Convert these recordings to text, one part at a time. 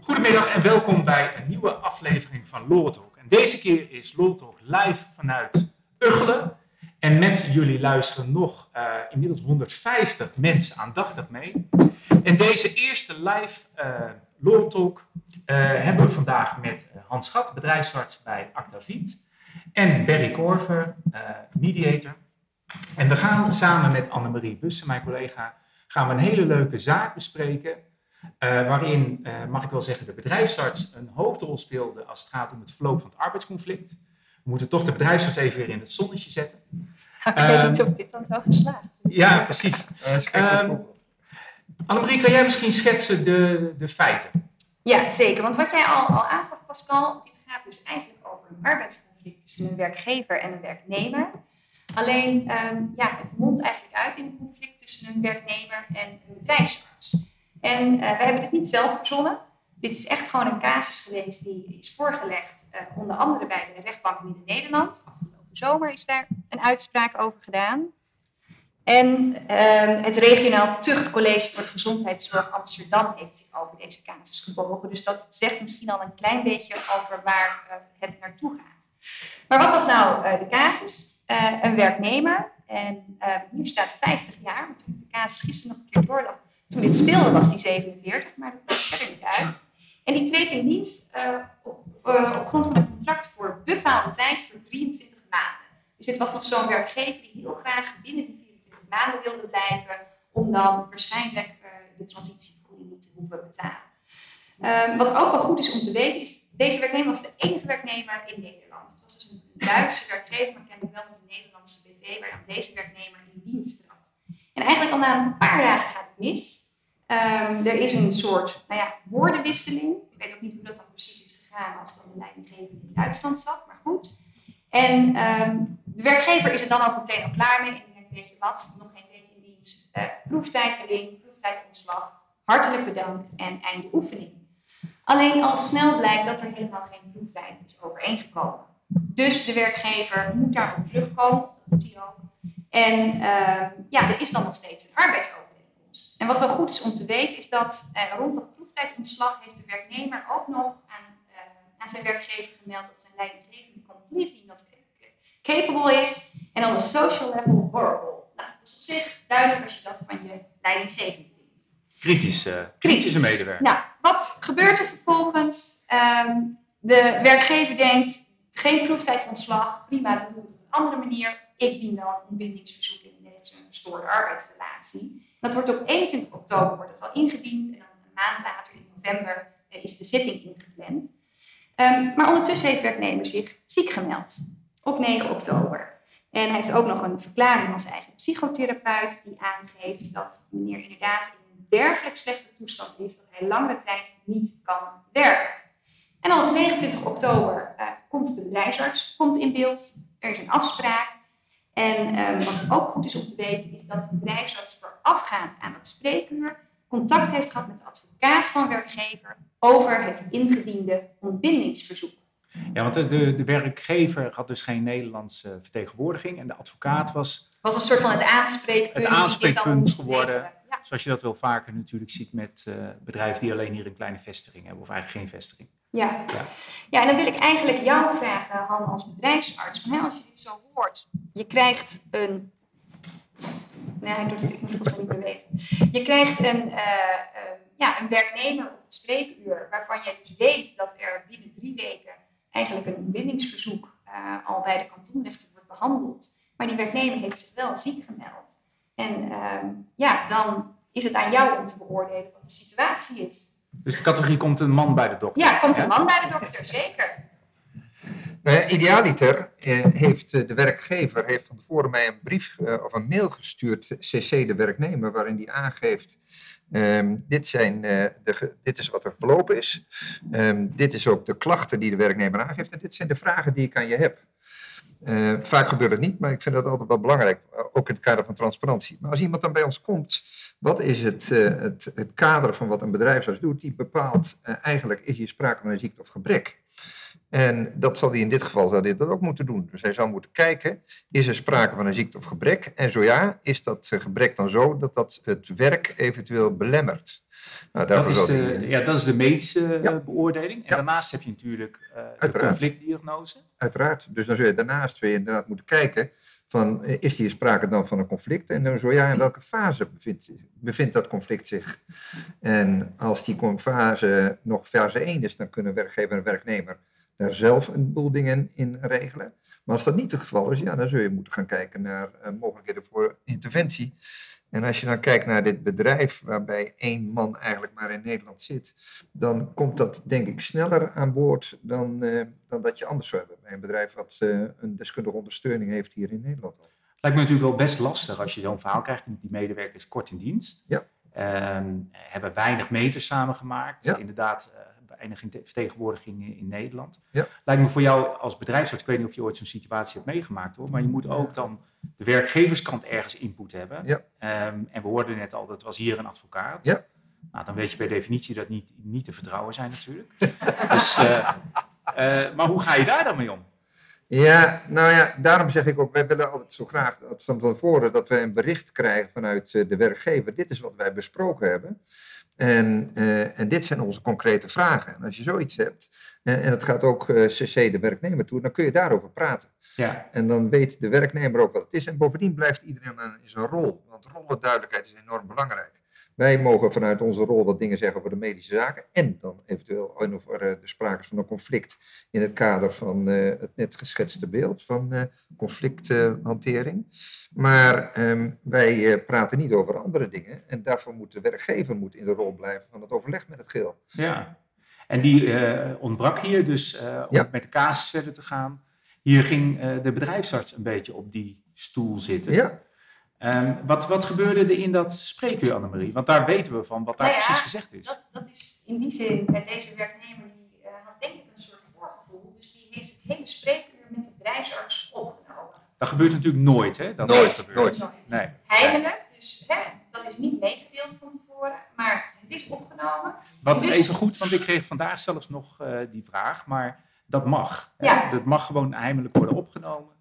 Goedemiddag en welkom bij een nieuwe aflevering van Law Talk. En deze keer is Talk live vanuit Uggelen. En met jullie luisteren nog uh, inmiddels 150 mensen aandachtig mee. En deze eerste live uh, hebben we vandaag met Hans Schat, bedrijfsarts bij Actavit. En Berry Korver, mediator. En we gaan samen met Annemarie Bussen, mijn collega, gaan we een hele leuke zaak bespreken. waarin, mag ik wel zeggen, de bedrijfsarts een hoofdrol speelde als het gaat om het verloop van het arbeidsconflict. We moeten toch de bedrijfsarts even weer in het zonnetje zetten. Ik weet niet of dit dan zo geslaagd is. Ja, precies. Um, Annemarie, kan jij misschien schetsen de, de feiten? Ja, zeker. Want wat jij al, al aangaf, Pascal, dit gaat dus eigenlijk over een arbeidsconflict tussen een werkgever en een werknemer. Alleen, um, ja, het mondt eigenlijk uit in een conflict tussen een werknemer en een bedrijfsarts. En uh, we hebben dit niet zelf verzonnen. Dit is echt gewoon een casus geweest die is voorgelegd, uh, onder andere bij de rechtbank Midden-Nederland. Afgelopen zomer is daar een uitspraak over gedaan. En uh, het regionaal tuchtcollege voor de gezondheidszorg Amsterdam heeft zich over deze casus gebogen. Dus dat zegt misschien al een klein beetje over waar uh, het naartoe gaat. Maar wat was nou de casus? Een werknemer, en hier staat 50 jaar, want toen ik de casus gisteren nog een keer doorlag, toen dit speelde was die 47, maar dat maakt verder niet uit. En die treedt in dienst op, op grond van een contract voor bepaalde tijd voor 23 maanden. Dus dit was nog zo'n werkgever die heel graag binnen die 24 maanden wilde blijven, om dan waarschijnlijk uh, de transitievergoeding niet te hoeven betalen. Um, wat ook wel goed is om te weten, is deze werknemer was de enige werknemer in Nederland. Het was dus een Duitse werkgever, maar kennelijk wel met een Nederlandse BV, waar dan deze werknemer in dienst trad. En eigenlijk al na een paar dagen gaat het mis. Um, er is een soort nou ja, woordenwisseling. Ik weet ook niet hoe dat dan precies is gegaan als dan de leidinggever in Duitsland zat, maar goed. En um, de werkgever is er dan ook meteen al klaar mee. En die denkt, wat, nog geen week in dienst. Uh, proeftijdbeding, proeftijdonslag. Hartelijk bedankt en einde oefening. Alleen al snel blijkt dat er helemaal geen proeftijd is overeengekomen. Dus de werkgever moet daarop terugkomen, dat doet hij ook. En uh, ja, er is dan nog steeds een arbeidsovereenkomst. En wat wel goed is om te weten, is dat uh, rond dat proeftijdontslag heeft de werknemer ook nog aan, uh, aan zijn werkgever gemeld dat zijn leidinggevende completely not capable is. En dan de social level horrible. Nou, dat is op zich duidelijk als je dat van je leidinggevende vindt. Kritische, kritische medewerker. Nou, wat gebeurt er vervolgens? Um, de werkgever denkt, geen proeftijd prima, dan doen we het op een andere manier. Ik dien dan een bindingsverzoek in een verstoorde arbeidsrelatie. Dat wordt op 21 oktober wordt het al ingediend en dan een maand later in november eh, is de zitting ingepland. Um, maar ondertussen heeft werknemer zich ziek gemeld op 9 oktober. En hij heeft ook nog een verklaring van zijn eigen psychotherapeut die aangeeft dat meneer inderdaad in een dergelijk slechte toestand is dat hij langere tijd niet kan werken. En dan op 29 oktober uh, komt de bedrijfsarts komt in beeld. Er is een afspraak. En um, wat ook goed is om te weten is dat de bedrijfsarts voorafgaand aan het spreekuur contact heeft gehad met de advocaat van werkgever over het ingediende ontbindingsverzoek. Ja, want de, de, werkgever had dus geen Nederlandse vertegenwoordiging en de advocaat was... Was een soort van het aanspreekpunt. Het aanspreekpunt geworden. Zoals je dat wel vaker natuurlijk ziet met uh, bedrijven die alleen hier een kleine vestiging hebben of eigenlijk geen vestiging. Ja. ja. Ja. en dan wil ik eigenlijk jou vragen, Han, als bedrijfsarts. Van, hè, als je dit zo hoort, je krijgt een... Nee, hij doet het, ik moet volgens mij niet bewegen. Je krijgt een, uh, uh, ja, een werknemer op het spreekuur waarvan je dus weet dat er binnen drie weken eigenlijk een ontbindingsverzoek uh, al bij de kantonrechter wordt behandeld. Maar die werknemer heeft zich wel ziek gemeld. En uh, ja, dan is het aan jou om te beoordelen wat de situatie is. Dus de categorie komt een man bij de dokter? Ja, komt een man bij de dokter, zeker. Nou idealiter eh, heeft de werkgever heeft van tevoren mij een brief uh, of een mail gestuurd, CC de werknemer, waarin die aangeeft Um, dit, zijn, uh, de, dit is wat er verlopen is. Um, dit is ook de klachten die de werknemer aangeeft. En dit zijn de vragen die ik aan je heb. Uh, vaak gebeurt het niet, maar ik vind dat altijd wel belangrijk, eh, ook in het kader van transparantie. Maar als iemand dan bij ons komt, wat is het, uh, het, het kader van wat een bedrijfsarts doet? Die bepaalt eigenlijk, is hier sprake van een ziekte of gebrek? En dat zal hij in dit geval zal hij dat ook moeten doen. Dus hij zou moeten kijken, is er sprake van een ziekte of gebrek? En zo ja, is dat eh, gebrek dan zo dat dat het werk eventueel belemmert? Nou, dat, is de, ja, dat is de medische ja. beoordeling. En daarnaast heb je natuurlijk uh, de conflictdiagnose. Uiteraard. Dus dan zul je daarnaast weer inderdaad moeten kijken van, is hier sprake dan van een conflict? En dan zo ja, in welke fase bevindt, bevindt dat conflict zich? En als die fase nog fase 1 is, dan kunnen werkgever en werknemer daar zelf een boel dingen in regelen. Maar als dat niet het geval is, ja, dan zul je moeten gaan kijken naar uh, mogelijkheden voor interventie. En als je dan kijkt naar dit bedrijf, waarbij één man eigenlijk maar in Nederland zit, dan komt dat denk ik sneller aan boord dan, uh, dan dat je anders zou hebben bij een bedrijf wat uh, een deskundige ondersteuning heeft hier in Nederland. Lijkt me natuurlijk wel best lastig als je zo'n verhaal krijgt. Die medewerker is kort in dienst. Ja. Um, hebben weinig meters samengemaakt. Ja. Inderdaad, enige vertegenwoordiging in Nederland. Ja. Lijkt me voor jou als bedrijfsarts, ik weet niet of je ooit zo'n situatie hebt meegemaakt hoor, maar je moet ook dan de werkgeverskant ergens input hebben. Ja. Um, en we hoorden net al, dat was hier een advocaat. Ja. Nou, dan weet je per definitie dat niet, niet te vertrouwen zijn natuurlijk. dus, uh, uh, maar hoe ga je daar dan mee om? Ja, nou ja, daarom zeg ik ook, wij willen altijd zo graag van tevoren dat we een bericht krijgen vanuit eh, de werkgever. Dit is wat wij besproken hebben. En, uh, en dit zijn onze concrete vragen. En als je zoiets hebt, uh, en het gaat ook uh, CC de werknemer toe, dan kun je daarover praten. Ja. En dan weet de werknemer ook wat het is. En bovendien blijft iedereen in zijn rol. Want rollenduidelijkheid is enorm belangrijk. Wij mogen vanuit onze rol wat dingen zeggen over de medische zaken. En dan eventueel over de sprake van een conflict in het kader van het net geschetste beeld van conflicthantering. Maar um, wij praten niet over andere dingen. En daarvoor moet de werkgever moet in de rol blijven van het overleg met het geel. Ja, en die uh, ontbrak hier dus uh, om ja. met de casus verder te gaan. Hier ging uh, de bedrijfsarts een beetje op die stoel zitten. Ja. Um, wat, wat gebeurde er in dat spreekuur, Annemarie? Want daar weten we van wat daar nou ja, precies gezegd is. Dat, dat is in die zin, deze werknemer die had denk ik een soort voorgevoel. Dus die heeft het hele spreekuur met de bedrijfsarts opgenomen. Dat gebeurt natuurlijk nooit, hè? Dat nooit, gebeurt. nooit. Nee. Heimelijk, dus hè, dat is niet meegedeeld van tevoren, maar het is opgenomen. Wat dus, even goed, want ik kreeg vandaag zelfs nog uh, die vraag, maar dat mag. Ja. Dat mag gewoon heimelijk worden opgenomen.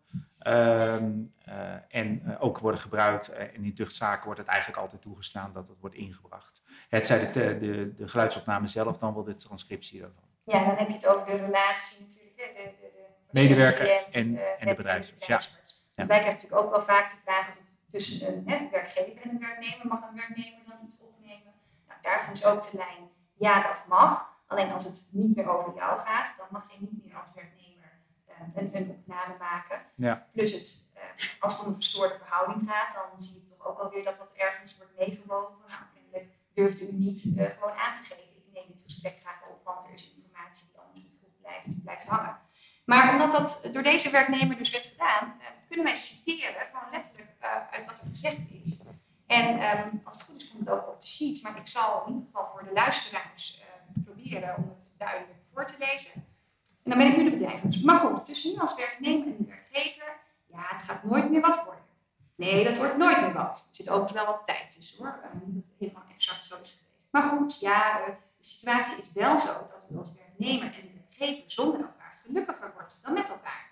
Um, uh, en uh, ook worden gebruikt. en in tuchtzaken wordt het eigenlijk altijd toegestaan dat het wordt ingebracht. Het zij de, de, de geluidsopname zelf, dan wel de transcriptie daarvan. Ja, dan heb je het over de relatie natuurlijk. De, de, de Medewerker en, en de bedrijfsarts. Ja. Ja. Wij krijgen natuurlijk ook wel vaak de vraag of het tussen een hè, werkgever en een werknemer mag een werknemer dan iets opnemen. Nou, daarvan is ook de lijn, ja dat mag. Alleen als het niet meer over jou gaat, dan mag je niet meer als werknemer een, een opname maken. Ja. Plus het, uh, als het om een verstoorde verhouding gaat, dan zie je toch ook wel weer dat dat ergens wordt meegewogen. Nou, kennelijk durft u niet uh, gewoon aan te geven. Ik neem dit gesprek graag op, want er is informatie die anders niet goed blijft, blijft hangen. Maar omdat dat door deze werknemer dus werd gedaan, kunnen wij citeren, gewoon letterlijk uit wat er gezegd is. En um, als het goed is, komt het ook op de sheet, maar ik zal in ieder geval voor de luisteraars uh, proberen om het duidelijk voor te lezen. En dan ben ik nu de bedrijfsarts. Maar goed, tussen nu als werknemer en de werkgever, ja, het gaat nooit meer wat worden. Nee, dat wordt nooit meer wat. Er zit ook wel wat tijd tussen hoor, niet dat het helemaal exact zo is geweest. Maar goed, ja, de situatie is wel zo dat u als werknemer en werkgever zonder elkaar gelukkiger wordt dan met elkaar.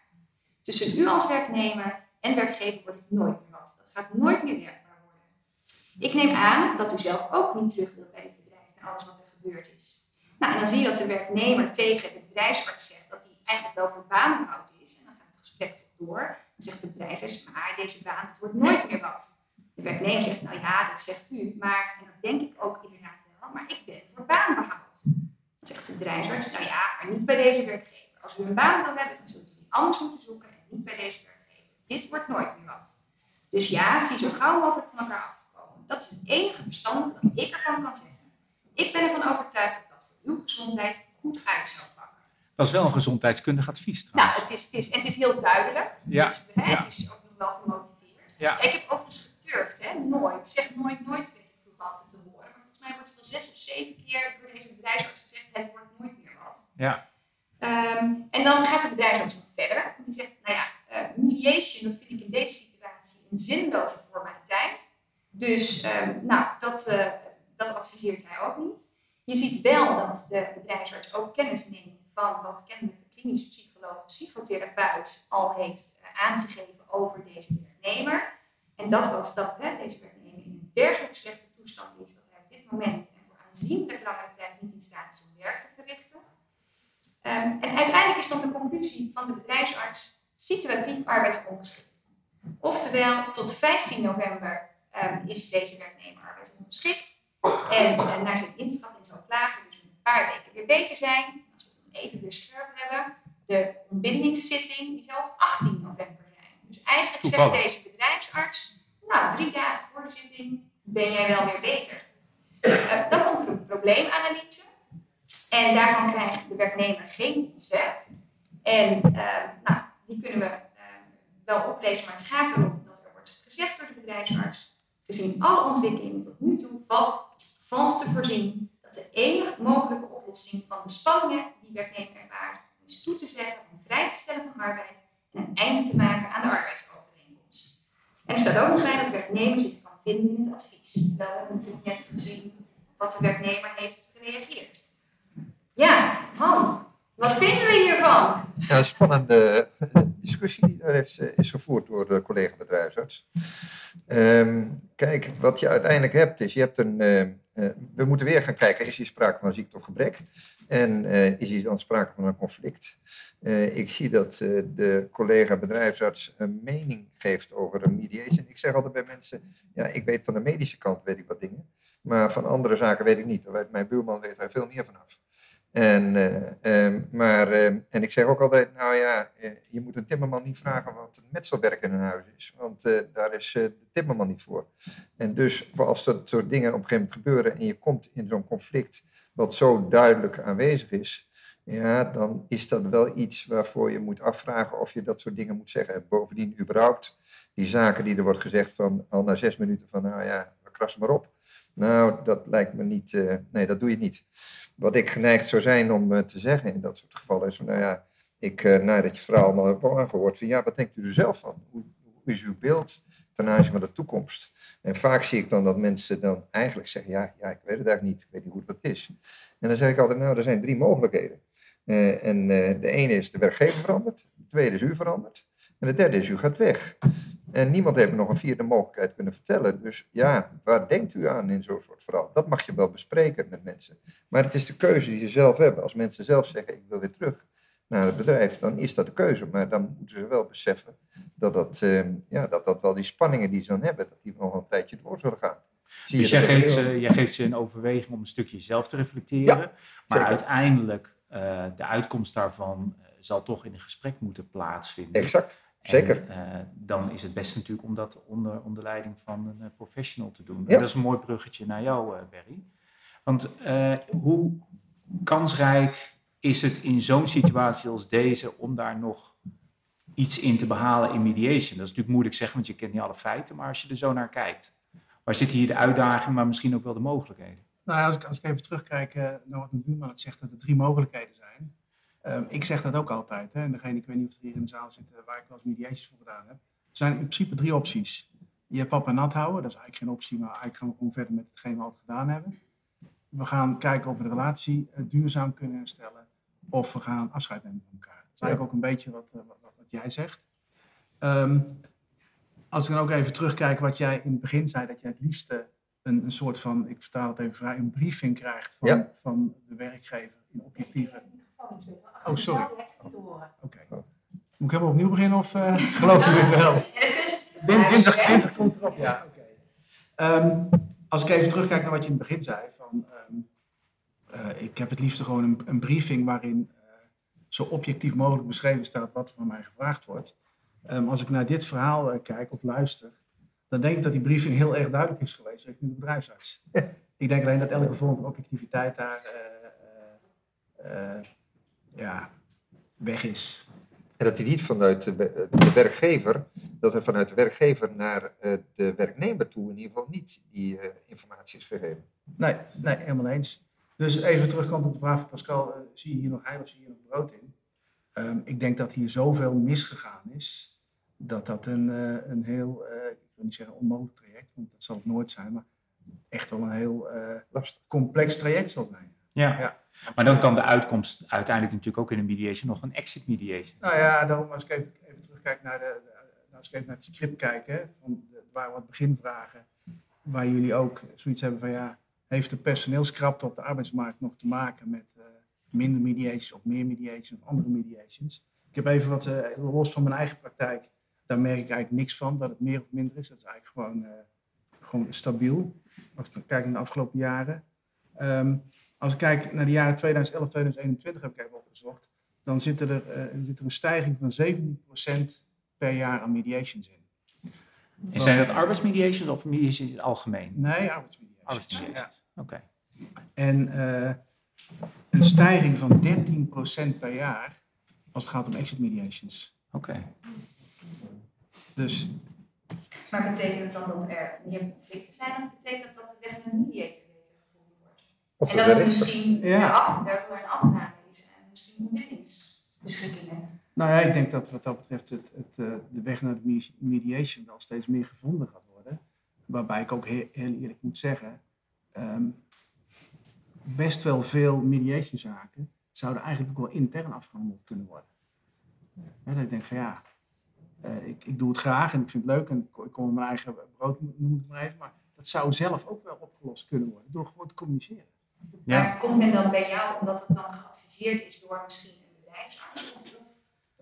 Tussen u als werknemer en werkgever wordt het nooit meer wat. Dat gaat nooit meer werkbaar worden. Ik neem aan dat u zelf ook niet terug wilt bij het bedrijf en alles wat er gebeurd is. Nou, en dan zie je dat de werknemer tegen de bedrijfsarts zegt eigenlijk wel voor baanbehoud is. En dan gaat het gesprek toch door. Dan zegt de bedrijfsarts, maar deze baan wordt nooit meer wat. De werknemer zegt, nou ja, dat zegt u. Maar, en denk ik ook inderdaad wel, maar ik ben voor baanbehoud. Dan zegt de bedrijfsarts, nou ja, maar niet bij deze werkgever. Als u een baan wil hebben, dan zult u die anders moeten zoeken en niet bij deze werkgever. Dit wordt nooit meer wat. Dus ja, zie zo gauw mogelijk van elkaar af te komen. Dat is het enige verstand dat ik ervan kan zeggen. Ik ben ervan overtuigd dat dat voor uw gezondheid goed uit zal. Dat is wel een gezondheidskundig advies trouwens. Nou, het is, het is, het is heel duidelijk. Ja. Dus, hè, ja. Het is ook nog wel gemotiveerd. Ja. Ik heb ook eens geturfd, hè, nooit. Zeg nooit, nooit kreeg ik altijd te horen. Maar volgens mij wordt er wel zes of zeven keer door deze bedrijfsarts gezegd, het wordt nooit meer wat. Ja. Um, en dan gaat de bedrijfsarts nog verder. Die zegt, nou ja, uh, mediation, dat vind ik in deze situatie een zinloze formaliteit. Dus um, nou, dat, uh, dat adviseert hij ook niet. Je ziet wel dat de bedrijfsarts ook kennis neemt van wat kennelijk de klinisch psycholoog, psychotherapeut al heeft aangegeven over deze werknemer. En dat was dat hè, deze werknemer in een dergelijk slechte toestand is dat hij op dit moment en voor aanzienlijk langere tijd niet in staat is om werk te verrichten. Ehm, en uiteindelijk is dan de conclusie van de bedrijfsarts situatief arbeidsongeschikt. Oftewel, tot 15 november um, is deze werknemer arbeidsongeschikt. En, en naar zijn inschatting zou klagen, dus een paar weken weer beter zijn. Even weer scherp hebben, de ontbindingszitting die op 18 november zijn. Dus eigenlijk zegt deze bedrijfsarts, nou, drie dagen voor de zitting ben jij wel weer beter. Uh, dan komt er een probleemanalyse. En daarvan krijgt de werknemer geen inzet. En uh, nou, die kunnen we uh, wel oplezen, maar het gaat erom dat er wordt gezegd door de bedrijfsarts, gezien alle ontwikkelingen tot nu toe, valt, valt te voorzien dat de enige mogelijke oplossing van de spanningen die werknemer ervaart, is toe te zeggen om vrij te stellen van arbeid en een einde te maken aan de arbeidsovereenkomst. En er staat ook nog bij dat de werknemer zich kan vinden in het advies, terwijl we natuurlijk net gezien wat de werknemer heeft gereageerd. Ja, Han, wat vinden we hiervan? Ja, spannende discussie die daar is, eh, is gevoerd door de collega bedrijfsarts. Um, kijk, wat je uiteindelijk hebt is, je hebt een, uh, we moeten weer gaan kijken, is hier sprake van ziekte of gebrek? En is hier dan sprake van een conflict? ik zie dat de collega bedrijfsarts een mening geeft over een mediation. Ik zeg altijd bij mensen, ja, ik weet van de medische kant weet ik wat dingen, maar van andere zaken weet ik niet. Mijn buurman weet daar veel meer vanaf. En, uh, um, maar, uh, en ik zeg ook altijd, nou ja, uh, je moet een timmerman niet vragen wat een metselwerk in een huis is. Want daar is de timmerman niet voor. En dus als dat soort dingen op een gegeven moment gebeuren en je komt in zo'n conflict wat zo duidelijk aanwezig is, ja, dan is dat wel iets waarvoor je moet afvragen of je dat soort dingen moet zeggen. En bovendien überhaupt, die zaken die er wordt gezegd van al na zes minuten van, nou ja, krassen maar op. Nou, dat lijkt me niet, nee, dat doe je niet wat ik geneigd zou zijn om uh, te zeggen in dat soort gevallen is, nou ja, ik, uh, nadat je verhaal allemaal hebt aangehoord, van ja, wat denkt u er zelf van? Hoe, hoe, is uw beeld ten aanzien van de toekomst? En vaak zie ik dan dat mensen dan eigenlijk zeggen, ja, ja ik weet het eigenlijk niet, ik weet niet hoe dat is. En dan zeg ik altijd, nou, er zijn drie mogelijkheden. Uh, en de ene is de werkgever verandert, de tweede is u verandert, en de derde is u gaat weg. En niemand heeft me nog een vierde mogelijkheid kunnen vertellen. Dus ja, waar denkt u aan in zo'n soort verhaal? Dat mag je wel bespreken met mensen. Maar het is de keuze die ze zelf hebben. Als mensen zelf zeggen, ik wil weer terug naar het bedrijf, dan is dat de keuze. Maar dan moeten ze wel beseffen dat dat, uh, ja, dat, dat wel die spanningen die ze dan hebben, dat die nog een tijdje door zullen gaan. Zie dus jij geeft, ze, jij geeft ze een overweging om een stukje zelf te reflecteren. Ja, maar uiteindelijk, uh, de uitkomst daarvan uh, zal toch in een gesprek moeten plaatsvinden. Exact. Zeker. En, uh, dan is het best natuurlijk om dat onder, onder leiding van een uh, professional te doen. Ja. En dat is een mooi bruggetje naar jou, uh, Berry. Want hoe kansrijk is het in zo'n situatie als deze om daar nog iets in te behalen in mediation? Dat is natuurlijk moeilijk zeggen, want je kent niet alle feiten. Maar als je er zo naar kijkt, waar zitten hier de uitdagingen, maar misschien ook wel de mogelijkheden? Nou, als ik, als ik even terugkijk naar wat een buurman het zegt, dat er drie mogelijkheden zijn. Um, ik zeg dat ook altijd. Hè, en degene, ik weet niet of er hier in de zaal zitten waar ik wel eens mediaties voor gedaan heb. Er zijn in principe drie opties. Je papa nat houden, dat is eigenlijk geen optie, maar eigenlijk gaan we gewoon verder met hetgeen we altijd gedaan hebben. We gaan kijken of we de relatie uh, duurzaam kunnen herstellen. Of we gaan afscheid nemen van elkaar. Dat is eigenlijk ook een beetje wat, uh, wat, wat, jij zegt. Um, als ik dan ook even terugkijk wat jij in het begin zei, dat jij het liefste een, een soort van, ik vertaal het even vrij, een briefing krijgt van, ja. van de werkgever in objectieve Oh, sorry. Oké. Okay. Moet ik helemaal opnieuw beginnen of uh, geloof je het wel? Dinsdag, dinsdag komt erop, ja. Okay. Um, als ik even terugkijk naar wat je in het begin zei, van, um, uh, ik heb het liefst gewoon een, een briefing waarin uh, zo objectief mogelijk beschreven staat wat er van mij gevraagd wordt. Um, als ik naar dit verhaal kijk of luister, dan denk ik dat die briefing heel erg duidelijk is geweest richting de bedrijfsarts. ik denk alleen dat elke vorm van objectiviteit daar ja, weg is. En dat hij niet vanuit de, de, werkgever, dat er vanuit de werkgever naar uh, de werknemer toe in ieder geval niet die uh, informatie is gegeven. Nee, nee, helemaal eens. Dus even terugkomt op de vraag van Pascal, uh, zie je hier nog heil of zie je hier nog brood in? Um, ik denk dat hier zoveel misgegaan is, dat dat een, een heel, ik wil niet zeggen onmogelijk traject, want dat zal het nooit zijn, maar echt wel een heel complex traject zal zijn. Ja. Ja. Maar dan kan de uitkomst uiteindelijk natuurlijk ook in een mediation nog een exit mediation. Nou ja, daarom als ik even, even terugkijk naar, de, de- als ik even naar het script kijk, hè, van de, waar wat beginvragen, waar jullie ook zoiets hebben van ja, heeft de personeelskrapte op de arbeidsmarkt nog te maken met eh, minder mediations of meer mediations of andere mediations? Ik heb even wat, eh, los van mijn eigen praktijk, daar merk ik eigenlijk niks van, dat het meer of minder is. Dat is eigenlijk gewoon, eh, gewoon stabiel, als ik kijk naar de afgelopen jaren. Ehm, als ik kijk naar de jaren 2011, 2021 heb ik even opgezocht, dan zit er, eh, zit er een stijging van 17% per jaar aan mediations in. En zijn dat arbeidsmediations of mediations in het algemeen? Nee, arbeidsmediations. Arbeidsmediations. Oké. En eh, een stijging van 13% per jaar als het gaat om exit mediations. Oké. Dus Maar betekent dat dan dat er meer conflicten zijn of betekent dat dat de weg naar de mediator? Of en dat er rechter. misschien Ja. af, daardoor een afname is en misschien ontwikkelingssbeschikkingen. nou ja, ik denk dat wat dat betreft het, het, eh, de weg naar de me- mediation wel steeds meer gevonden gaat worden. Waarbij ik ook heel, heel eerlijk moet zeggen, ehm, best wel veel mediationzaken zouden eigenlijk ook wel intern afgehandeld kunnen worden. Ja, dat ik denk van ja, eh, ik, ik doe het graag en ik vind het leuk en ik kom mijn eigen brood, noem ik het maar even. Maar dat zou zelf ook wel opgelost kunnen worden door gewoon te communiceren. Ja. Maar komt men dan bij jou omdat het dan geadviseerd is door misschien een bedrijfsarts of,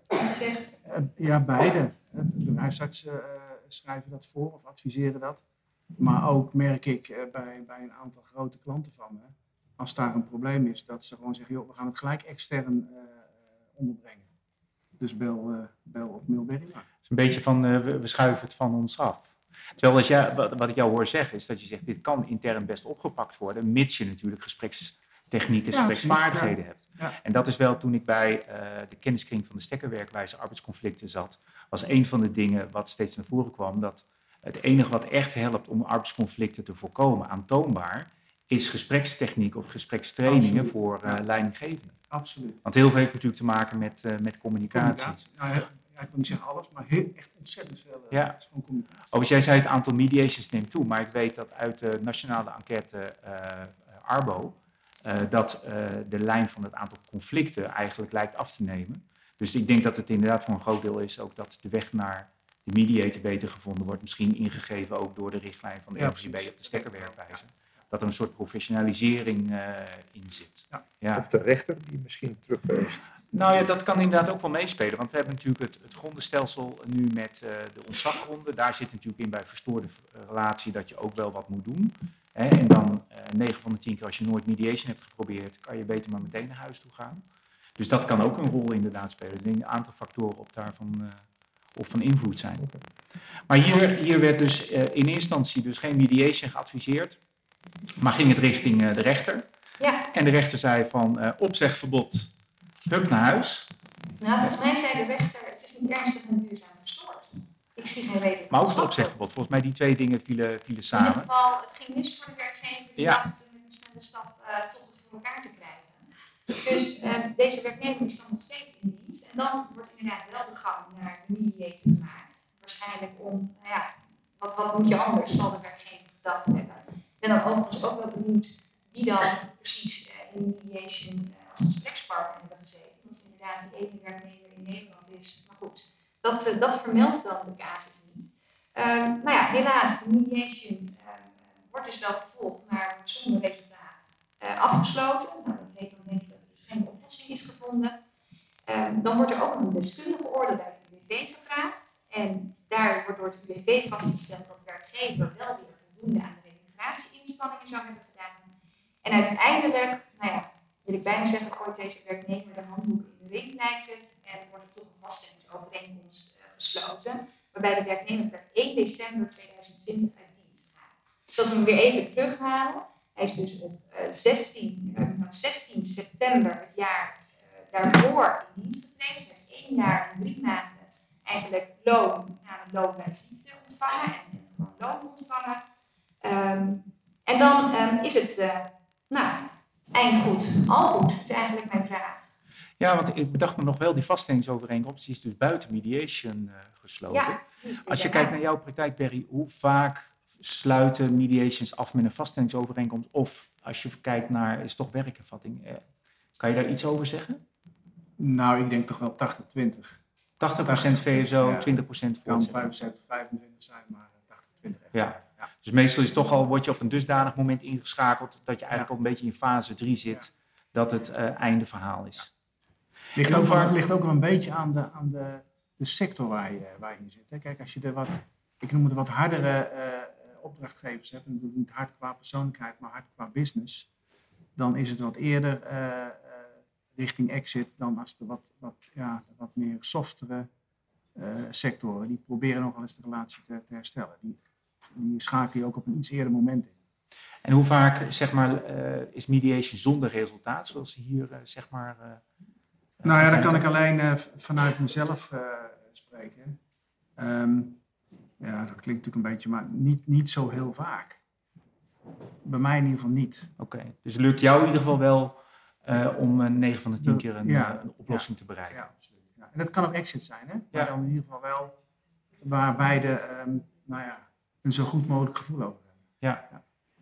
of zegt? Eh, ja, beide. Eh, De bedrijfsartsen eh, schrijven dat voor of adviseren dat. Maar ook merk ik eh, bij, bij een aantal grote klanten van me, als daar een probleem is, dat ze gewoon zeggen, joh, we gaan het gelijk extern eh, onderbrengen. Dus bel, eh, bel of mail Berry maar. Het is een beetje van, eh, we, we schuiven het van ons af. Terwijl als jij, wat, wat ik jou hoor zeggen, is dat je zegt, dit kan intern best opgepakt worden, mits je natuurlijk gesprekstechnieken, Ja, gespreksvaardigheden hebt. Ja. En dat is wel toen ik bij eh, de kenniskring van de stekkerwerkwijze arbeidsconflicten zat, was een van de dingen wat steeds naar voren kwam, dat het enige wat echt helpt om arbeidsconflicten te voorkomen, aantoonbaar, is gesprekstechniek of gesprekstrainingen Absoluut. voor eh leidinggevenden. Absoluut. Want heel veel heeft natuurlijk te maken met, eh, met communicatie. Communicatie. Ja, ik wil niet zeggen alles, maar heel, echt ontzettend veel. Ja. gewoon communicatie. Overigens, jij zei het aantal mediations neemt toe, maar ik weet dat uit de nationale enquête eh, Arbo, eh, dat eh, de lijn van het aantal conflicten eigenlijk lijkt af te nemen. Dus ik denk dat het inderdaad voor een groot deel is ook dat de weg naar de mediator beter gevonden wordt. Misschien ingegeven ook door de richtlijn van de Ja, precies. of de stekkerwerkwijze. Dat er een soort professionalisering eh, in zit. Ja. Ja. Of de rechter die misschien terugweest. Nou ja, dat kan inderdaad ook wel meespelen. Want we hebben natuurlijk het, het grondenstelsel nu met eh, de ontslaggronden. Daar zit natuurlijk in bij verstoorde v- relatie dat je ook wel wat moet doen. Hè? En dan eh 9 van de 10 keer als je nooit mediation hebt geprobeerd, kan je beter maar meteen naar huis toe gaan. Dus dat kan ook een rol inderdaad spelen. Ik denk een aantal factoren op daarvan eh, op van invloed zijn. Maar hier, hier werd dus eh, in eerste instantie dus geen mediation geadviseerd. Maar ging het richting eh, de rechter. Ja, En de rechter zei van eh, opzegverbod, hup naar huis. nou volgens mij zei de rechter, het is niet ernstig en duurzaam verstoord. Ik zie geen reden. Maar ook het opzegverbod. Volgens mij die twee dingen vielen, vielen In ieder samen. geval, het ging mis voor de werkgever die Ja. dacht met een snelle stap eh, toch het voor elkaar te krijgen. Dus eh, deze werknemer is dan nog steeds in dienst. En dan wordt inderdaad wel de gang naar de mediator gemaakt. Waarschijnlijk om, nou ja, wat, wat moet je anders, zal de werkgever gedacht hebben. Ben dan overigens ook wel benieuwd wie dan precies eh, in de mediation als gesprekspartner hebben gezeten. Dat het inderdaad de ene werknemer in Nederland is. Maar goed, dat, eh, dat vermeldt dan de casus niet. Ehm, nou ja, helaas, de mediation ehm, wordt dus wel gevolgd, maar zonder resultaat eh, afgesloten. Nou, dat heet dan denk ik dat er dus geen oplossing is gevonden. Ehm, dan wordt er ook een deskundige oordeel uit de UWV gevraagd. En daar wordt door het UWV vastgesteld dat de werkgever wel weer voldoende aan de reintegratie-inspanningen zou hebben gedaan. En uiteindelijk, nou ja, wil ik bijna zeggen, gooit deze werknemer de handdoek in ring, lijkt het. En wordt er toch een vaststellingsovereenkomst eh, gesloten waarbij de werknemer per 1 december 2020 uit dienst gaat. Dus als we hem weer even terughalen, hij is dus op eh, 16, eh, nou, 16 september het jaar daarvoor in dienst getreden. Dus één jaar en drie maanden eigenlijk loon, namelijk loon bij ziekte ontvangen en, gewoon loon ontvangen. Ehm, en dan ehm, is het, eh, nou, eind goed, al goed, is eigenlijk mijn vraag. Ja, want ik bedacht me nog wel, die vaststellingsovereenkomst die is dus buiten mediation eh, gesloten. Ja, Als je kijkt naar jouw praktijk, Berry, hoe vaak sluiten mediations af met een vaststellingsovereenkomst of als je kijkt naar, is toch werkervatting. Eh, kan je daar iets over zeggen? Nou, ik denk toch wel 80-20. 80% VSO, Ja. 20% kan voorzet. 75, 25 zijn, maar 80-20. echt. Ja. Ja. Dus meestal is toch al, word je op een dusdanig moment ingeschakeld dat je eigenlijk al een beetje in fase 3 zit, dat het eh, einde verhaal is. Ligt, ook, vaak- ligt ook wel een beetje aan de, aan de, de sector waar je, waar je in zit. Hè. Kijk, als je de wat, ik noem het wat hardere eh, opdrachtgevers hebt, en bedoel niet hard qua persoonlijkheid, maar hard qua business, dan is het wat eerder eh, eh, richting exit dan als de wat, wat, ja, wat meer softere eh, sectoren. Die proberen nog wel eens de relatie te, te herstellen. Die, die schakel je ook op een iets eerder moment in. En hoe vaak zeg maar, eh, is mediation zonder resultaat, zoals hier eh, zeg maar. Nou ja, dan kan ik alleen eh, vanuit mezelf eh, spreken. Ehm, ja, dat klinkt natuurlijk een beetje, maar niet, niet zo heel vaak. Bij mij in ieder geval niet. Oké, dus lukt jou in ieder geval wel eh, om een 9 van de 10 keer een, Ja. een oplossing te bereiken. Ja, absoluut. Ja. En dat kan ook exit zijn, hè? Maar Ja. dan in ieder geval wel waar beide ehm, nou ja, een zo goed mogelijk gevoel over hebben. Ja.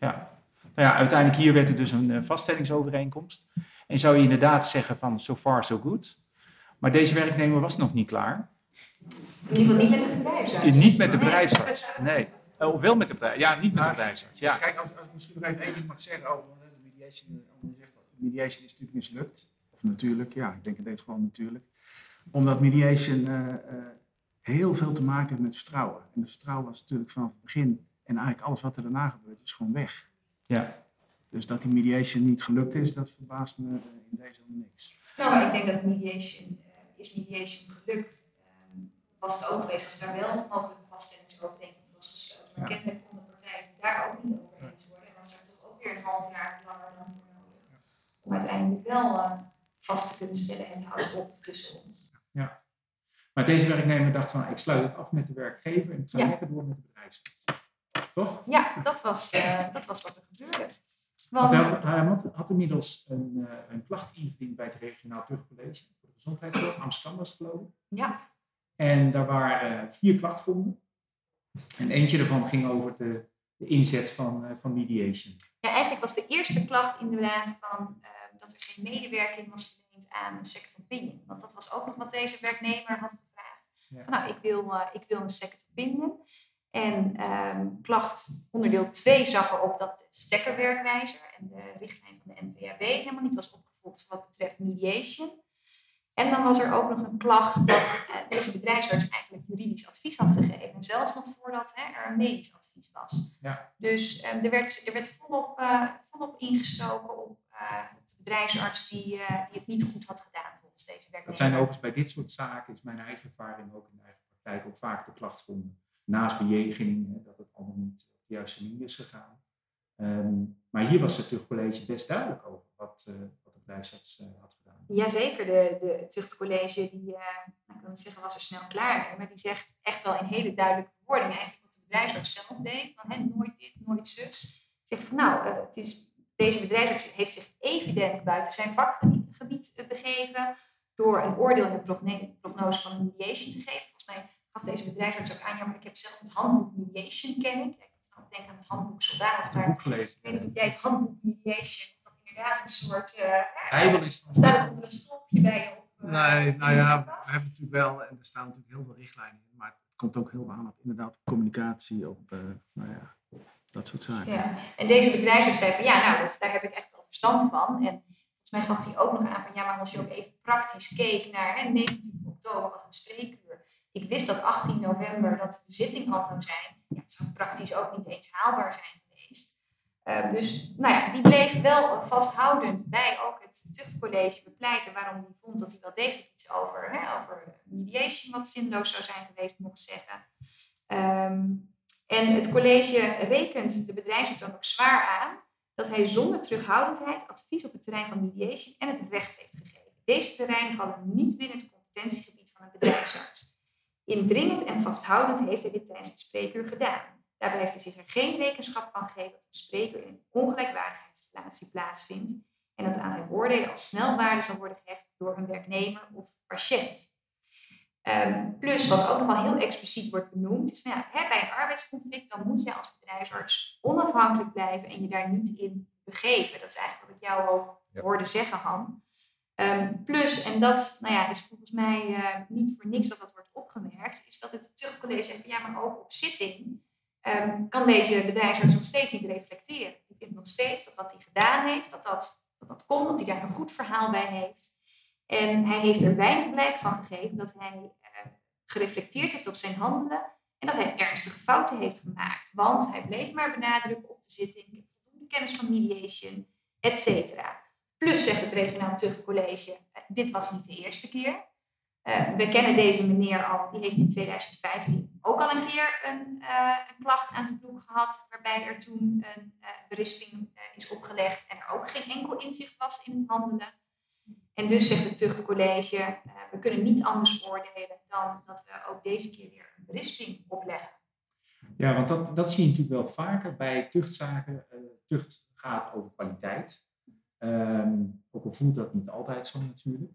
ja. Nou ja, uiteindelijk hier werd het dus een vaststellingsovereenkomst. En zou je inderdaad zeggen van so far so good. Maar deze werknemer was nog niet klaar. In ieder geval niet met de bedrijfsarts. Niet met de bedrijfsarts. Nee. Of wel met de bedrijf. Ja, niet met de bedrijfsarts. Ja. Kijk, als, misschien nog even één ding mag zeggen over de mediation. eh, de mediation is natuurlijk mislukt. Of natuurlijk, ja, ik denk het deed gewoon natuurlijk. Omdat mediation eh, eh, heel veel te maken heeft met vertrouwen. En het vertrouwen was natuurlijk vanaf het begin. En eigenlijk alles wat er daarna gebeurt is gewoon weg. Ja. Dus dat die mediation niet gelukt is, dat verbaast me eh, in deze niks. Nou, maar ik denk dat mediation, eh, is mediation gelukt. Ehm, was het ook geweest als daar wel mogelijk een vaststellingsovereenkomst was gesloten. Maar Ja. kennelijk konden partijen daar ook niet over eens worden. En was daar toch ook weer een half jaar langer dan voor nodig. Om uiteindelijk wel eh, vast te kunnen stellen en te houden op tussen ons. Maar deze werknemer dacht van ik sluit het af met de werkgever en ik ga Ja. lekker door met de bedrijfsarts. Toch? Ja, dat was, dat was wat er gebeurde. Want Want, hij had, hij had, had inmiddels een, eh, een klacht ingediend bij het regionaal terugcollege voor de gezondheidszorg. Amsterdam was het ik. ja, En daar waren eh, vier klachtgronden. En eentje daarvan ging over de, de inzet van, eh, van mediation. Ja, eigenlijk was de eerste klacht inderdaad van dat er geen medewerking was verleend aan een second opinion. Want dat was ook nog wat deze werknemer had gevraagd. Ja. Van, nou, ik wil, ik wil een second opinion. En ehm, klacht onderdeel 2 zag erop dat de stekkerwerkwijzer en de richtlijn van de NVAB helemaal niet was opgevolgd wat betreft mediation. En dan was er ook nog een klacht dat eh, deze bedrijfsarts eigenlijk juridisch advies had gegeven. Zelfs nog voordat hè, er een medisch advies was. Ja. Dus eh, er, werd, er werd volop, eh, volop ingestoken op eh, de bedrijfsarts die, die het niet goed had gedaan volgens deze werknemer. Dat zijn overigens bij dit soort zaken, is mijn eigen ervaring ook in de eigen praktijk, ook vaak de klachtgronden. Naast bejeging, hè, dat het allemaal niet op de juiste manier is gegaan. Ehm, maar hier was het terugcollege best duidelijk over wat, eh, wat de bedrijfsarts eh, had gedaan. Jazeker, de, de, tuchtcollege die, eh, nou, ik wil niet zeggen was er snel klaar mee, maar die zegt echt wel in hele duidelijke woorden eigenlijk wat de bedrijfsarts zelf deed. Van, hè, nooit dit, nooit zus. Zegt van nou, het is, deze bedrijfsarts heeft zich evident buiten zijn vakgebied begeven door een oordeel in de prognose van een mediation te geven. Volgens mij gaf deze bedrijfsarts ook aan, ja, maar ik heb zelf het handboek mediation ken ik. Ik denk aan het handboek soldaat, maar gelezen. ik weet niet of jij het handboek mediation, dat inderdaad een soort... eh, Bijbel is Staat het onder een stropje bij je op? eh, Nee, nou ja, we hebben natuurlijk wel, en er staan natuurlijk heel veel richtlijnen in, maar het komt ook heel aan op inderdaad communicatie, op eh, nou ja, dat soort zaken. Ja, en deze bedrijfsarts zei van ja, nou, dat, daar heb ik echt wel verstand van. En volgens mij gaf hij ook nog aan van ja, maar als je ook even praktisch keek naar hè, 19 oktober was het spreekuur. Ik wist dat 18 november dat de zitting al zou zijn. Ja, het zou praktisch ook niet eens haalbaar zijn geweest. Eh, dus nou ja, die bleef wel vasthoudend bij ook het tuchtcollege bepleiten waarom hij vond dat hij wel degelijk iets over, hè, over mediation wat zinloos zou zijn geweest mocht zeggen. Ehm, en het college rekent de bedrijfsarts ook zwaar aan dat hij zonder terughoudendheid advies op het terrein van mediation en het recht heeft gegeven. Deze terreinen vallen niet binnen het competentiegebied van een bedrijfsarts. Indringend en vasthoudend heeft hij dit tijdens het spreekuur gedaan. Daarbij heeft hij zich er geen rekenschap van gegeven dat een spreker in een ongelijkwaardigheidsrelatie plaatsvindt en dat aan zijn oordelen als snel waarde zal worden gehecht door een werknemer of patiënt. Ehm, plus, wat ook nog wel heel expliciet wordt benoemd, is van ja, hè, bij een arbeidsconflict, dan moet je als bedrijfsarts onafhankelijk blijven en je daar niet in begeven. Dat is eigenlijk wat ik jou ook Ja. hoorde zeggen, Han. Ehm, plus, en dat nou ja, is volgens mij eh, niet voor niks dat dat wordt opgemerkt, is dat het tuchtcollege zegt ja, maar ook op zitting ehm, kan deze bedrijfsarts nog steeds niet reflecteren. Die vindt nog steeds dat wat hij gedaan heeft, dat dat, dat, dat kon, dat hij daar een goed verhaal bij heeft. En hij heeft er weinig blijk van gegeven dat hij eh, gereflecteerd heeft op zijn handelen en dat hij ernstige fouten heeft gemaakt. Want hij bleef maar benadrukken op de zitting, ik voldoende kennis van mediation, et cetera. Plus zegt het regionaal tuchtcollege, eh, dit was niet de eerste keer. Eh, we kennen deze meneer al, die heeft in 2015 ook al een keer een, eh, een klacht aan zijn broek gehad, waarbij er toen een berisping is opgelegd en er ook geen enkel inzicht was in het handelen. En dus zegt het tuchtcollege, we kunnen niet anders oordelen dan dat we ook deze keer weer een berisping opleggen. Ja, want dat, dat zie je natuurlijk wel vaker bij tuchtzaken. Tucht gaat over kwaliteit. Ehm, ook al voelt dat niet altijd zo natuurlijk.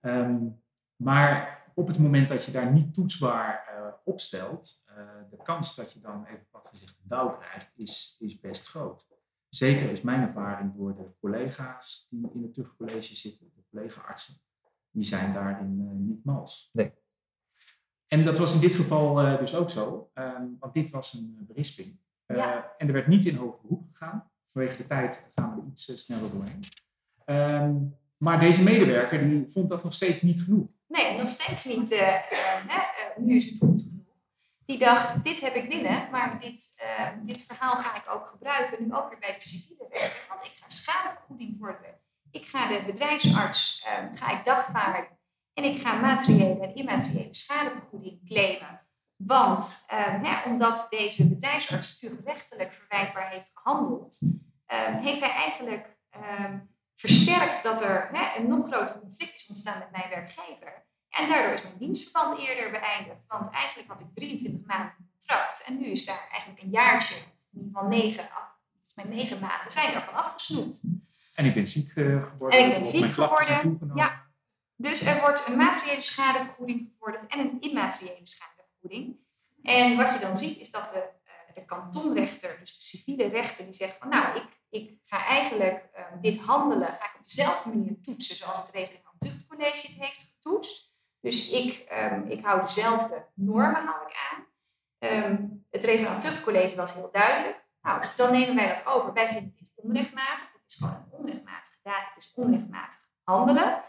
Ehm, maar op het moment dat je daar niet toetsbaar eh, op stelt, eh, de kans dat je dan even plat gezegd een dauw krijgt, is, is best groot. Zeker is mijn ervaring door de collega's die in het tuchtcollege zitten, de collega-artsen, die zijn daarin eh, niet mals. Nee. En dat was in dit geval eh, dus ook zo, ehm, want dit was een eh, berisping. Eh, Ja. En er werd niet in hoge beroep gegaan. Vanwege de tijd gaan we er iets eh, sneller doorheen. Ehm, maar deze medewerker die vond dat nog steeds niet genoeg. Nee, nog steeds niet. eh, eh, nu is het goed genoeg. Die dacht, dit heb ik binnen, maar dit, dit verhaal ga ik ook gebruiken, nu ook weer bij de civiele rechter. Want ik ga schadevergoeding vorderen. Ik ga de bedrijfsarts eh, ga ik dagvaarden. En ik ga materiële en immateriële schadevergoeding claimen. Want eh, hè, omdat deze bedrijfsarts tuchtrechtelijk verwijtbaar heeft gehandeld, eh, heeft hij eigenlijk eh, versterkt dat er hè, een nog groter conflict is ontstaan met mijn werkgever. En daardoor is mijn dienstverband eerder beëindigd. Want eigenlijk had ik 23 maanden contract. En nu is daar eigenlijk een jaartje, of in ieder geval negen, af- volgens mij negen maanden, zijn ervan afgesnoept. En ik ben ziek eh, geworden. En ik ben ziek mijn geworden, ja. Dus er wordt een materiële schadevergoeding gevorderd en een immateriële En wat je dan ziet is dat de, eh, de kantonrechter, dus de civiele rechter, die zegt van nou, ik, ik ga eigenlijk eh, dit handelen, ga ik op dezelfde manier toetsen zoals het regionaal tuchtcollege het heeft getoetst. Dus ik, ehm, ik hou dezelfde normen ik aan. Ehm, het regionaal tuchtcollege was heel duidelijk. Nou, dan nemen wij dat over. Wij vinden dit onrechtmatig. Het is gewoon een onrechtmatige daad. Het is onrechtmatig handelen.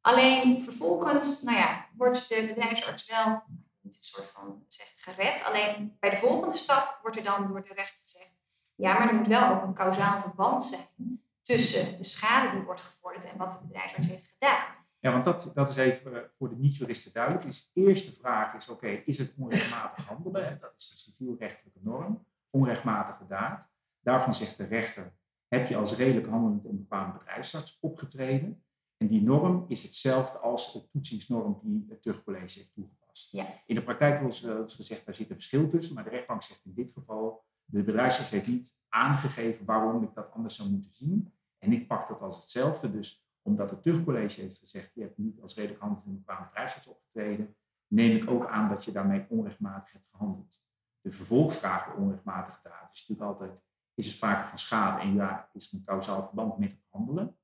Alleen vervolgens, nou ja, wordt de bedrijfsarts wel niet een soort van zeggen, gered. Alleen bij de volgende stap wordt er dan door de rechter gezegd: ja, maar er moet wel ook een kausaal verband zijn tussen de schade die wordt gevorderd en wat de bedrijfsarts heeft gedaan. Ja, want dat, dat is even eh, voor de niet-juristen duidelijk. Dus de eerste vraag is, oké, is het onrechtmatig handelen? Dat is de civielrechtelijke norm. Onrechtmatige daad. Daarvan zegt de rechter, heb je als redelijk handelend en bepaalde bedrijfsarts opgetreden? En die norm is hetzelfde als de toetsingsnorm die het tuchtcollege heeft toegepast. Ja. In de praktijk wordt gezegd, daar zit een verschil tussen. Maar de rechtbank zegt in dit geval, de bedrijfsarts heeft niet aangegeven waarom ik dat anders zou moeten zien. En ik pak dat als hetzelfde. Dus omdat het tuchtcollege heeft gezegd, je hebt niet als redelijk handelend en bepaalde bedrijfsarts opgetreden, neem ik ook aan dat je daarmee onrechtmatig hebt gehandeld. De vervolgvraag bij onrechtmatige daad is natuurlijk altijd, is er sprake van schade? En ja, is er een kausaal verband met het handelen?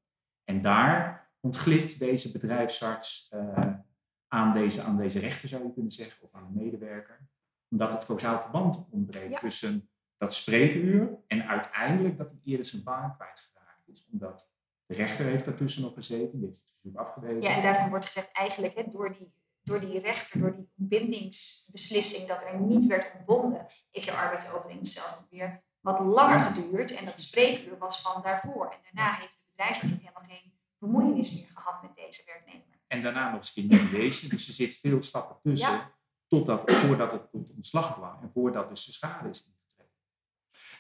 En daar ontglipt deze bedrijfsarts eh, aan, deze, aan deze rechter, zou je kunnen zeggen, of aan een medewerker, omdat het kausaal verband ontbreekt Ja. tussen dat spreekuur en uiteindelijk dat hij eerder zijn baan kwijtgeraakt is. Omdat de rechter heeft daartussen nog gezeten, die heeft het verzoek afgewezen. Ja, en daarvan wordt gezegd eigenlijk hè, door, die, door die rechter, door die ontbindingsbeslissing dat er niet werd ontbonden, heeft de arbeidsovereenkomst zelfs nog weer wat langer geduurd. En dat spreekuur was van daarvoor. En daarna heeft de bedrijfsarts ook helemaal geen bemoeienis meer gehad met deze werknemer. En daarna nog eens in mediation. Dus er zit veel stappen tussen Ja. totdat, voordat het tot ontslag kwam en voordat dus de schade is ingetreden.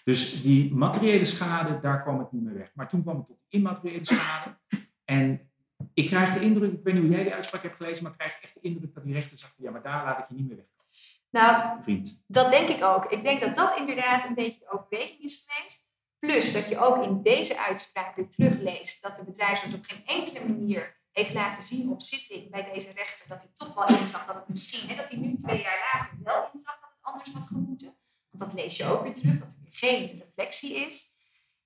Dus die materiële schade, daar kwam het niet meer weg. Maar toen kwam het tot immateriële schade. En ik krijg de indruk, ik weet niet hoe jij die uitspraak hebt gelezen, maar ik krijg echt de indruk dat die rechter zegt, ja, maar daar laat ik je niet meer weg. Nou, Vriend. Dat denk ik ook. Ik denk dat dat inderdaad een beetje de overweging is geweest. Plus dat je ook in deze uitspraak weer terugleest dat de bedrijfsarts op geen enkele manier heeft laten zien op zitting bij deze rechter dat hij toch wel inzag dat het misschien, hè, dat hij nu twee jaar later wel inzag dat het anders had gemoeten. Want dat lees je ook weer terug, dat er weer geen reflectie is.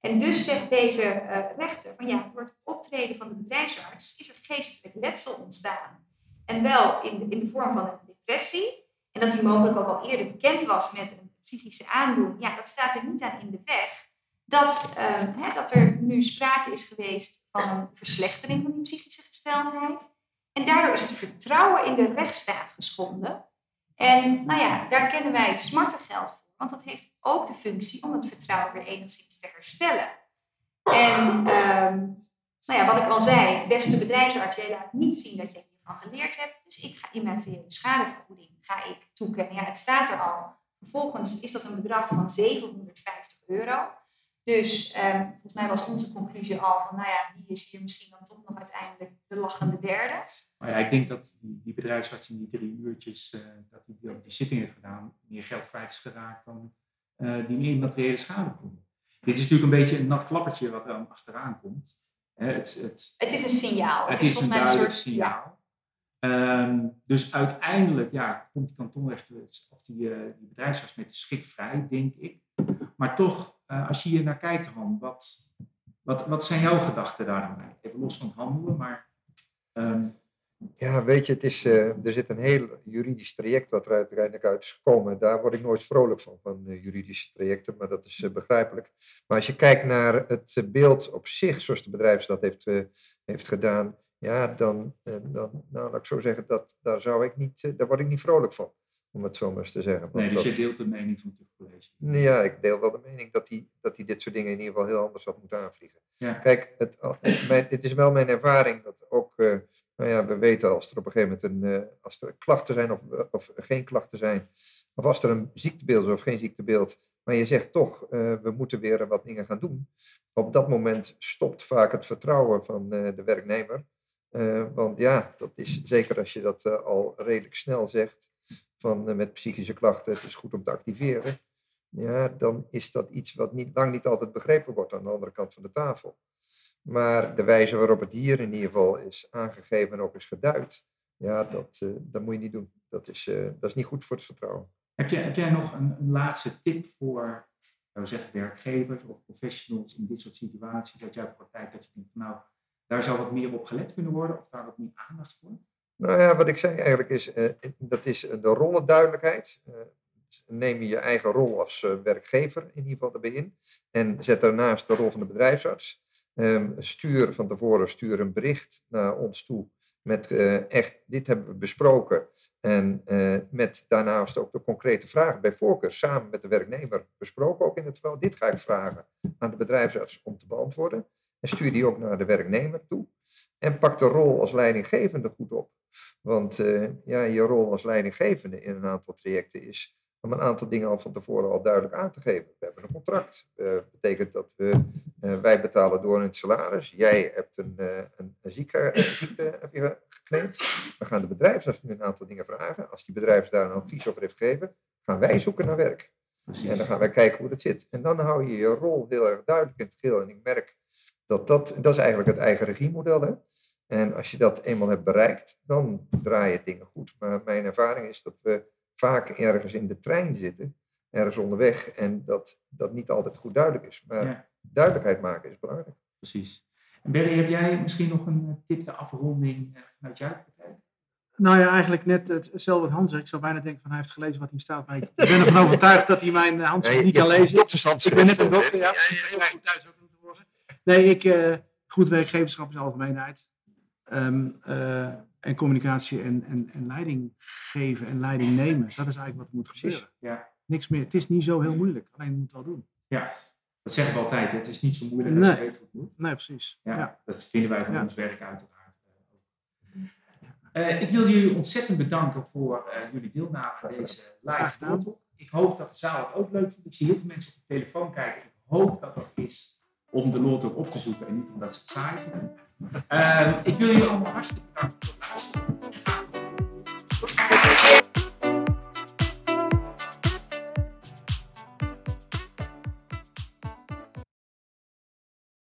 En dus zegt deze uh, rechter van ja, door het optreden van de bedrijfsarts is er geestelijk letsel ontstaan. En wel in de, in de vorm van een depressie. En dat hij mogelijk ook al eerder bekend was met een psychische aandoening. Ja, dat staat er niet aan in de weg dat, uh, hè, dat er nu sprake is geweest van een verslechtering van die psychische gesteldheid. En daardoor is het vertrouwen in de rechtsstaat geschonden. En nou ja, daar kennen wij smartengeld voor, want dat heeft ook de functie om het vertrouwen weer enigszins te herstellen. En um, nou ja, wat ik al zei, beste bedrijfsarts, jij laat niet zien dat je hiervan geleerd hebt. Dus ik ga immateriële schadevergoeding ga ik toekennen. Ja, het staat er al. Vervolgens is dat een bedrag van 750 euro. Dus eh, volgens mij was onze conclusie al van, nou ja, wie is hier misschien dan toch nog uiteindelijk de lachende derde? Maar ja, ik denk dat die, die bedrijfsarts in die drie uurtjes uh, dat hij die, die zitting heeft gedaan, meer geld kwijt is geraakt dan uh, die immateriële schadevergoeding. Dit is natuurlijk een beetje een nat klappertje wat er achteraan komt. het, het, het is een signaal. Het, het is, is, volgens mij een soort signaal. Ja. Um, dus uiteindelijk ja, komt die kantonrechter of die, uh, die bedrijfsarts met de schik vrij, denk ik. Maar toch, uh, als je hier naar kijkt, wat, wat, wat zijn jouw gedachten daarbij? Even los van het handelen, maar. Um... Ja, weet je, het is, uh, er zit een heel juridisch traject wat er uiteindelijk uit is gekomen. Daar word ik nooit vrolijk van, van juridische trajecten, maar dat is begrijpelijk. Maar als je kijkt naar het beeld op zich, zoals de bedrijfsraad heeft, heeft gedaan, ja, dan, dan nou, laat ik zo zeggen, dat, daar, zou ik niet, daar word ik niet vrolijk van om het zo maar eens te zeggen. Nee, dus je deelt de mening van het college? Ja, ik deel wel de mening dat hij dat dit soort dingen in ieder geval heel anders had moeten aanvliegen. Ja. Kijk, het, het, is wel mijn ervaring dat ook, uh, nou ja, we weten als er op een gegeven moment een, uh, als er klachten zijn of, of geen klachten zijn, of als er een ziektebeeld is of geen ziektebeeld, maar je zegt toch, uh, we moeten weer wat dingen gaan doen. Op dat moment stopt vaak het vertrouwen van de werknemer. want ja, dat is zeker als je dat al redelijk snel zegt, van, eh, met psychische klachten, het is goed om te activeren, ja, dan is dat iets wat niet, lang niet altijd begrepen wordt aan de andere kant van de tafel. Maar de wijze waarop het hier in ieder geval is aangegeven en ook is geduid, ja, dat, uh, dat moet je niet doen. Dat is, uh, dat is niet goed voor het vertrouwen. Heb jij, heb jij nog een, laatste tip voor zeggen, werkgevers of professionals in dit soort situaties, dat jij praktijk dat je denkt, nou, daar zou wat meer op gelet kunnen worden of daar wat meer aandacht voor? Nou ja, wat ik zei eigenlijk is, uh, dat is de rollenduidelijkheid. Uh, neem je je eigen rol als werkgever in ieder geval erbij in. En zet daarnaast de rol van de bedrijfsarts. Um, stuur van tevoren stuur een bericht naar ons toe met echt, dit hebben we besproken. En met daarnaast ook de concrete vragen bij voorkeur samen met de werknemer besproken ook in het geval. Dit ga ik vragen aan de bedrijfsarts om te beantwoorden. En stuur die ook naar de werknemer toe. En pak de rol als leidinggevende goed op. Want uh, ja, je rol als leidinggevende in een aantal trajecten is om een aantal dingen al van tevoren al duidelijk aan te geven. We hebben een contract. Dat uh, betekent dat we, uh, wij betalen door in het salaris. Jij hebt een, een, een zieke, ziekte heb je geclaimd. We gaan de bedrijfsarts nu een aantal dingen vragen. Als die bedrijfsarts daar een advies over heeft gegeven, gaan wij zoeken naar werk. Precies. En dan gaan wij kijken hoe dat zit. En dan hou je je rol heel erg duidelijk in het geheel. En ik merk dat dat, dat is eigenlijk het eigen regiemodel. Hè? En als je dat eenmaal hebt bereikt, dan draaien dingen goed. Maar mijn ervaring is dat we vaak ergens in de trein zitten, ergens onderweg, en dat dat niet altijd goed duidelijk is. Maar duidelijkheid maken is belangrijk. Precies. En Berry, heb jij misschien nog een eh, tip de afronding eh, vanuit jouw? Nou ja, eigenlijk net hetzelfde wat Hans zegt. Ik zou bijna denken van hij heeft gelezen wat hier staat. Maar ik ben ervan overtuigd dat hij mijn eh, handschrift niet kan lezen. Ik ben net een dokter, ja. ja. Nee, ik, uh, goed werkgeverschap is algemeenheid. Um, uh, en communicatie en, en, en leiding geven en leiding nemen. Dat is eigenlijk wat er moet gebeuren. Ja. Niks meer. Het is niet zo heel moeilijk. Alleen je moet het wel doen. Ja, dat zeggen we altijd. Het is niet zo moeilijk als je weet wat het moet. Nee, precies. Ja, ja. Dat vinden wij van ja. ons werk uiteraard. Uh, ik wil jullie ontzettend bedanken voor uh, jullie deelname aan deze live talk. Ik hoop dat de zaal het ook leuk vindt. Ik zie heel veel mensen op de telefoon kijken. Ik hoop dat dat is om de noten op te zoeken en niet omdat ze het saai vinden. Uh, ik wil jullie allemaal hartstikke bedanken voor het.